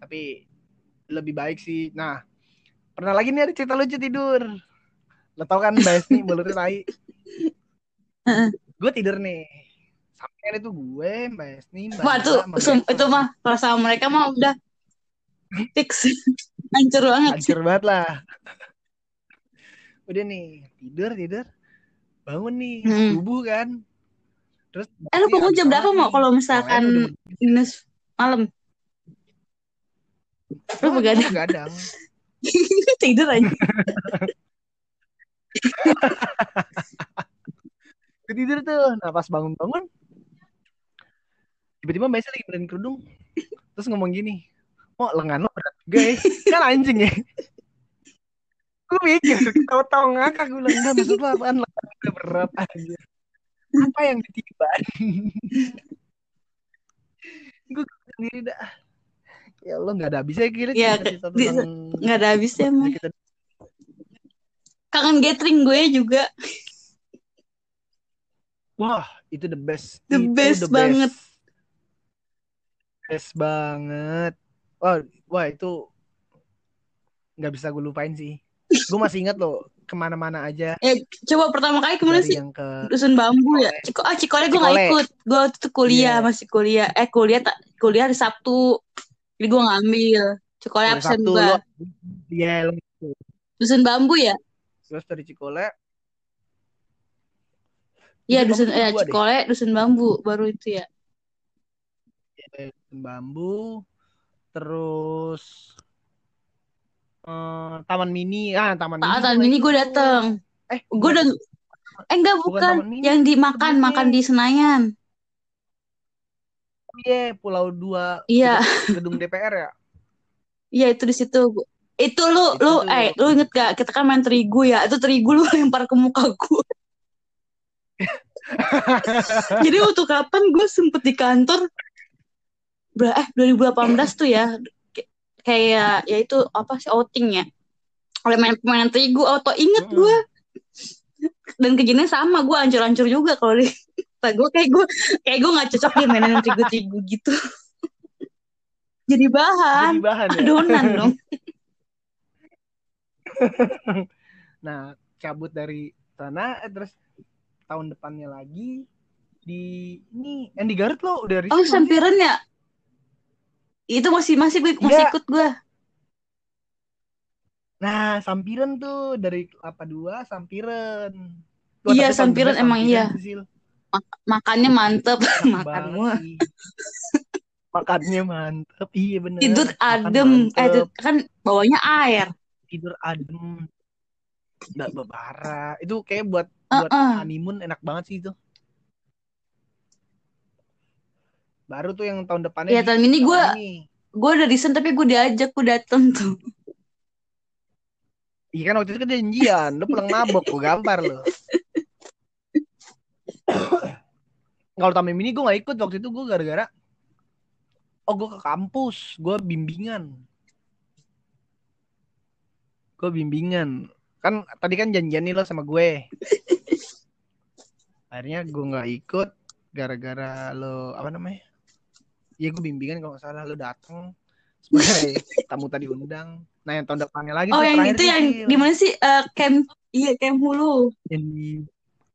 Tapi lebih baik sih. Nah, pernah lagi nih ada cerita lucu tidur. Lo tau kan Mbak Esni mulutnya tai. Heeh. gue tidur nih. Sampai itu gue, Mbak Esni, Mbak sama sum- Beto. itu mah sama mereka mah udah fix, hancur banget. Hancur banget lah. Udah nih, tidur, tidur. Bangun nih, Hmm. subuh kan. Terus Eh lu bangun jam berapa mau kalau misalkan dinas malam? Lu Oh, begadang? begadang. tidur aja. Tidur tuh, nah pas bangun-bangun tiba-tiba Mbak Esa lagi benerin kerudung terus ngomong gini mau lengan lo berat juga ya kan anjing ya? Gue mikir tahu-tahu ngakak gue bilang enggak maksud lo apaan? Lengan udah berat aja apa yang ditiban? Gue sendiri dah. Ya Allah nggak ada habisnya kira Ya, nggak ada habisnya, emang. kita. Kangen gathering gue juga. wah itu the best. The Itu best the banget. best banget wah wah itu nggak bisa gue lupain sih gue masih ingat loh ke mana-mana aja Eh, coba pertama kali ke mana dari sih? yang ke Dusun bambu ya? Ciko, ah, Cikole gue gak Cikole. ikut. Gue waktu itu kuliah, Iya. masih kuliah. Eh, kuliah tak kuliah hari Sabtu. Jadi gue ngambil. Cikole hari absen gue. lo iya lo Dusun bambu ya? terus dari Cikole Iya, Dusun dusun eh kedua deh. Cikole, dusun bambu baru itu ya. eh, bambu terus eh, taman mini ah taman mini Ah, gua tahun nggak ini gue dateng. eh Gue udah Eh enggak Bukan bukan, Taman Mini. yang dimakan Sebelumnya. makan di Senayan. iya Pulau Dua Iya. dekat gedung DPR ya Iya itu di situ. Itu lu Itu lu tuh. eh lu inget gak kita kan main terigu ya. Itu terigu lu lempar ke muka gue. Jadi waktu kapan gue sempet di kantor eh 2018 tuh ya. Kayak ya itu apa sih outing ya. Oleh main pemain terigu auto inget Mm-mm. gue. Dan kejadiannya sama gue hancur-hancur juga kalau di gue kayak gue kayak gue nggak cocok dia mainin terigu-terigu gitu. Jadi bahan jadi bahan ya adonan dong. nah cabut dari sana eh, terus tahun depannya lagi di ini yang di Garut lo udah Oh, sampiran ya? Itu masih masih gue masih ikut gue. Nah, sampiran tuh dari apa dua sampiran. Wah, Iya, kedua emang iya. Sil. Makannya mantep, Enak makan banget mah. sih. Makannya mantep. Iya bener. Tidur adem, eh kan bawahnya air. Tidur adem. Nggak bebara. Itu kayak buat buat Heeh. honeymoon enak banget sih itu. Baru tuh yang tahun depannya Iya, tahun ini gue ini. gue udah desain tapi gue diajak gue dateng tuh. Iya kan waktu itu kan janjian, lu pulang mabok, gue gampar lu. Kalau tamu mini gue gak ikut waktu itu gue gara-gara oh gue ke kampus, gue bimbingan. Gue bimbingan. Kan tadi kan janjian nih lo sama gue. Akhirnya gue nggak ikut gara-gara lo apa namanya? Iya gue bimbingan kalau nggak salah lo datang sebagai tamu tadi undang. Nah yang tahun depannya lagi Oh, yang itu yang di mana sih? Eh, camp iya camp hulu. yang di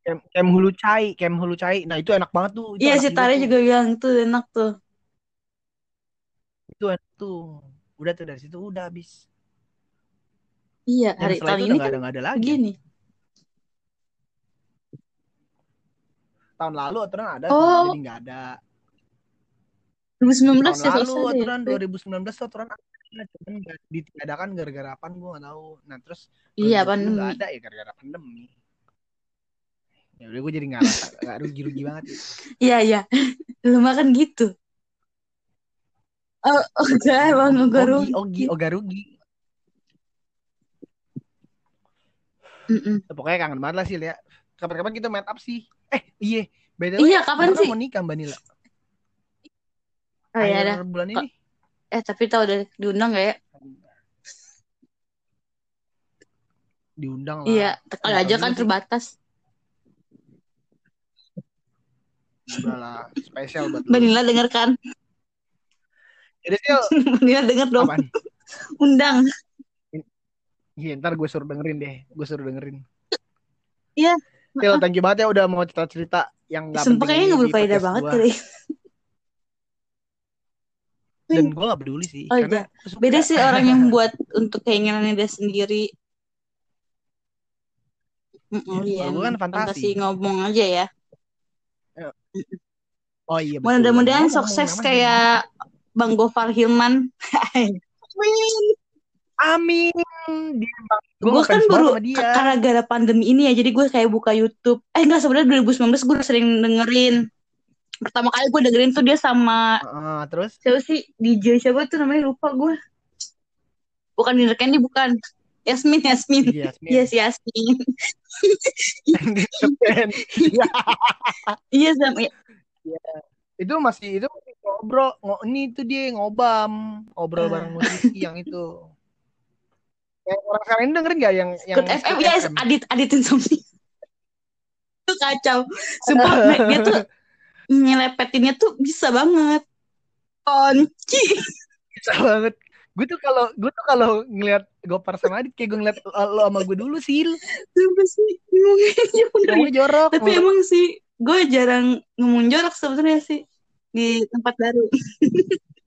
kem, kem hulu cai kem hulu cai nah itu enak banget tuh itu Iya si Tari juga bilang tuh enak tuh. itu enak tuh udah tuh dari situ udah habis Iya hari tahun itu ini kan ada ada lagi begini. tahun lalu aturan ada Oh. jadi nggak ada 2019 tahun ya lalu aturan 2019 tuh aturan ada cuman ditiadakan gara-gara apa gue nggak tahu nah terus Iya 2020 pandemi. nggak ada ya gara-gara pandemi ya udah gue jadi nggak rasa nggak rugi-rugi banget ya. Iya iya. Lu makan gitu. Oh, oh emang enggak ogi rugi. ogi oga rugi Mm-mm. Ya, pokoknya kangen banget lah sih ya kapan-kapan kita meet up sih eh iya way Iya kapan sih? mau nikah Mbak Nila Oh iya akhir ada. bulan ini Eh tapi tau udah diundang gak ya? diundang lah Iya, Nggak aja kan sih. terbatas. udah lah spesial buat lu Banila denger kan? jadi Sil Banila denger dong. apaan Undang. iya ntar gue suruh dengerin deh gue suruh dengerin Iya. Sil thank you banget ya udah mau cerita-cerita yang gak Sumpah penting kayaknya gak berfaedah banget kali. Dan gue gak peduli sih Oh, karena iya. Beda sih orang yang buat untuk keinginannya dia sendiri. Mm-mm, Iya, iya, kalau gua kan emang fantasi. ngomong aja ya. oh iya Mudah-mudahan sukses kayak Bang Gofar Hilman. Amin. Amin. Gue kan baru karena gara pandemi ini ya, jadi gue kayak buka YouTube. Eh enggak sebenarnya 2019 gue udah sering dengerin. Pertama kali gue dengerin tuh dia sama Heeh, terus siapa sih DJ siapa tuh namanya lupa gue. Bukan Dinner Candy bukan. Yasmin Yasmin. Iya, Yasmin. Iya si Yasmin. Iya sama itu masih itu masih ngobrol ngo, ini tuh dia ngobam ngobrol Ah. bareng musisi yang itu yang orang ini dengerin nggak yang yang Good FM ya FM? Adit Adit Insomnia. Itu kacau. Sumpah dia tuh nyelepetinnya tuh bisa banget. Kunci. bisa banget gue tuh kalau gue tuh kalau ngeliat Gopar sama Adit kayak gue ngeliat lo, lo sama gue dulu sih Sumpah sih. Ngomongnya bener ya. ngomongnya jorok Tapi emang sih gue jarang ngomong jorok sebenarnya sih di tempat baru.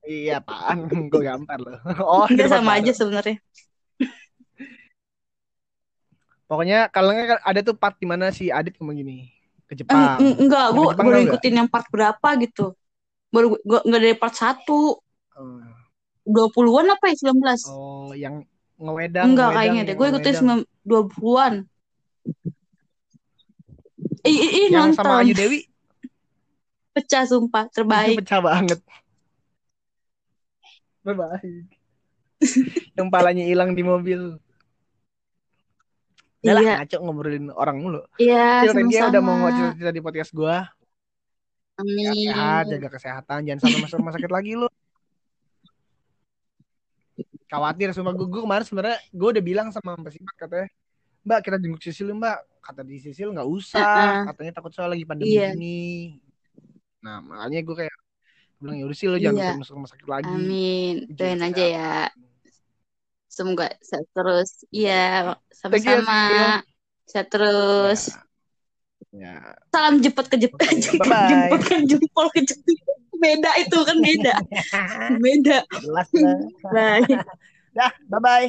iya apaan gue gampar loh oh di Enggak tempat sama baru. aja sebenarnya. pokoknya kalau nggak ada tuh part di mana si Adit ngomong gini ke Eh, Jepang eng- enggak, gue baru tau nggak? ikutin yang part berapa gitu. Baru gue enggak dari part 1. Oh. 20-an apa ya 19? oh yang ngewedang Enggak ngewedang, kayaknya deh. Gue ikutin ngewedang. 20-an. Ih, ih, ih, yang nonton. sama Ayu Dewi Pecah sumpah, itu terbaik. pecah banget terbaik yang palanya hilang di mobil Udah lah, Iya, ngaco ngobrolin orang mulu. iya, you ya udah mau cerita-cerita di podcast gua. Ya, sehat, Amin. jaga kesehatan, jangan sampai masuk rumah sakit lagi lu. Khawatir sama gue, gue kemarin sebenarnya gue udah bilang sama Mbak Simak katanya, Mbak kita jenguk Sisil Mbak. Kata di Sisil nggak usah, Uh-uh. katanya takut soal lagi pandemi Iya. ini. Nah makanya gue kayak bilang ya udah sih lo jangan Iya. masuk rumah sakit lagi. Amin. Doain aja ya. Semoga sehat terus. Iya, sama-sama. Sehat terus. Ya, Salam jemput ke jemput. Jemput, kan jempol ke jemput. Beda itu kan beda. Beda. Bye. Dah, bye bye.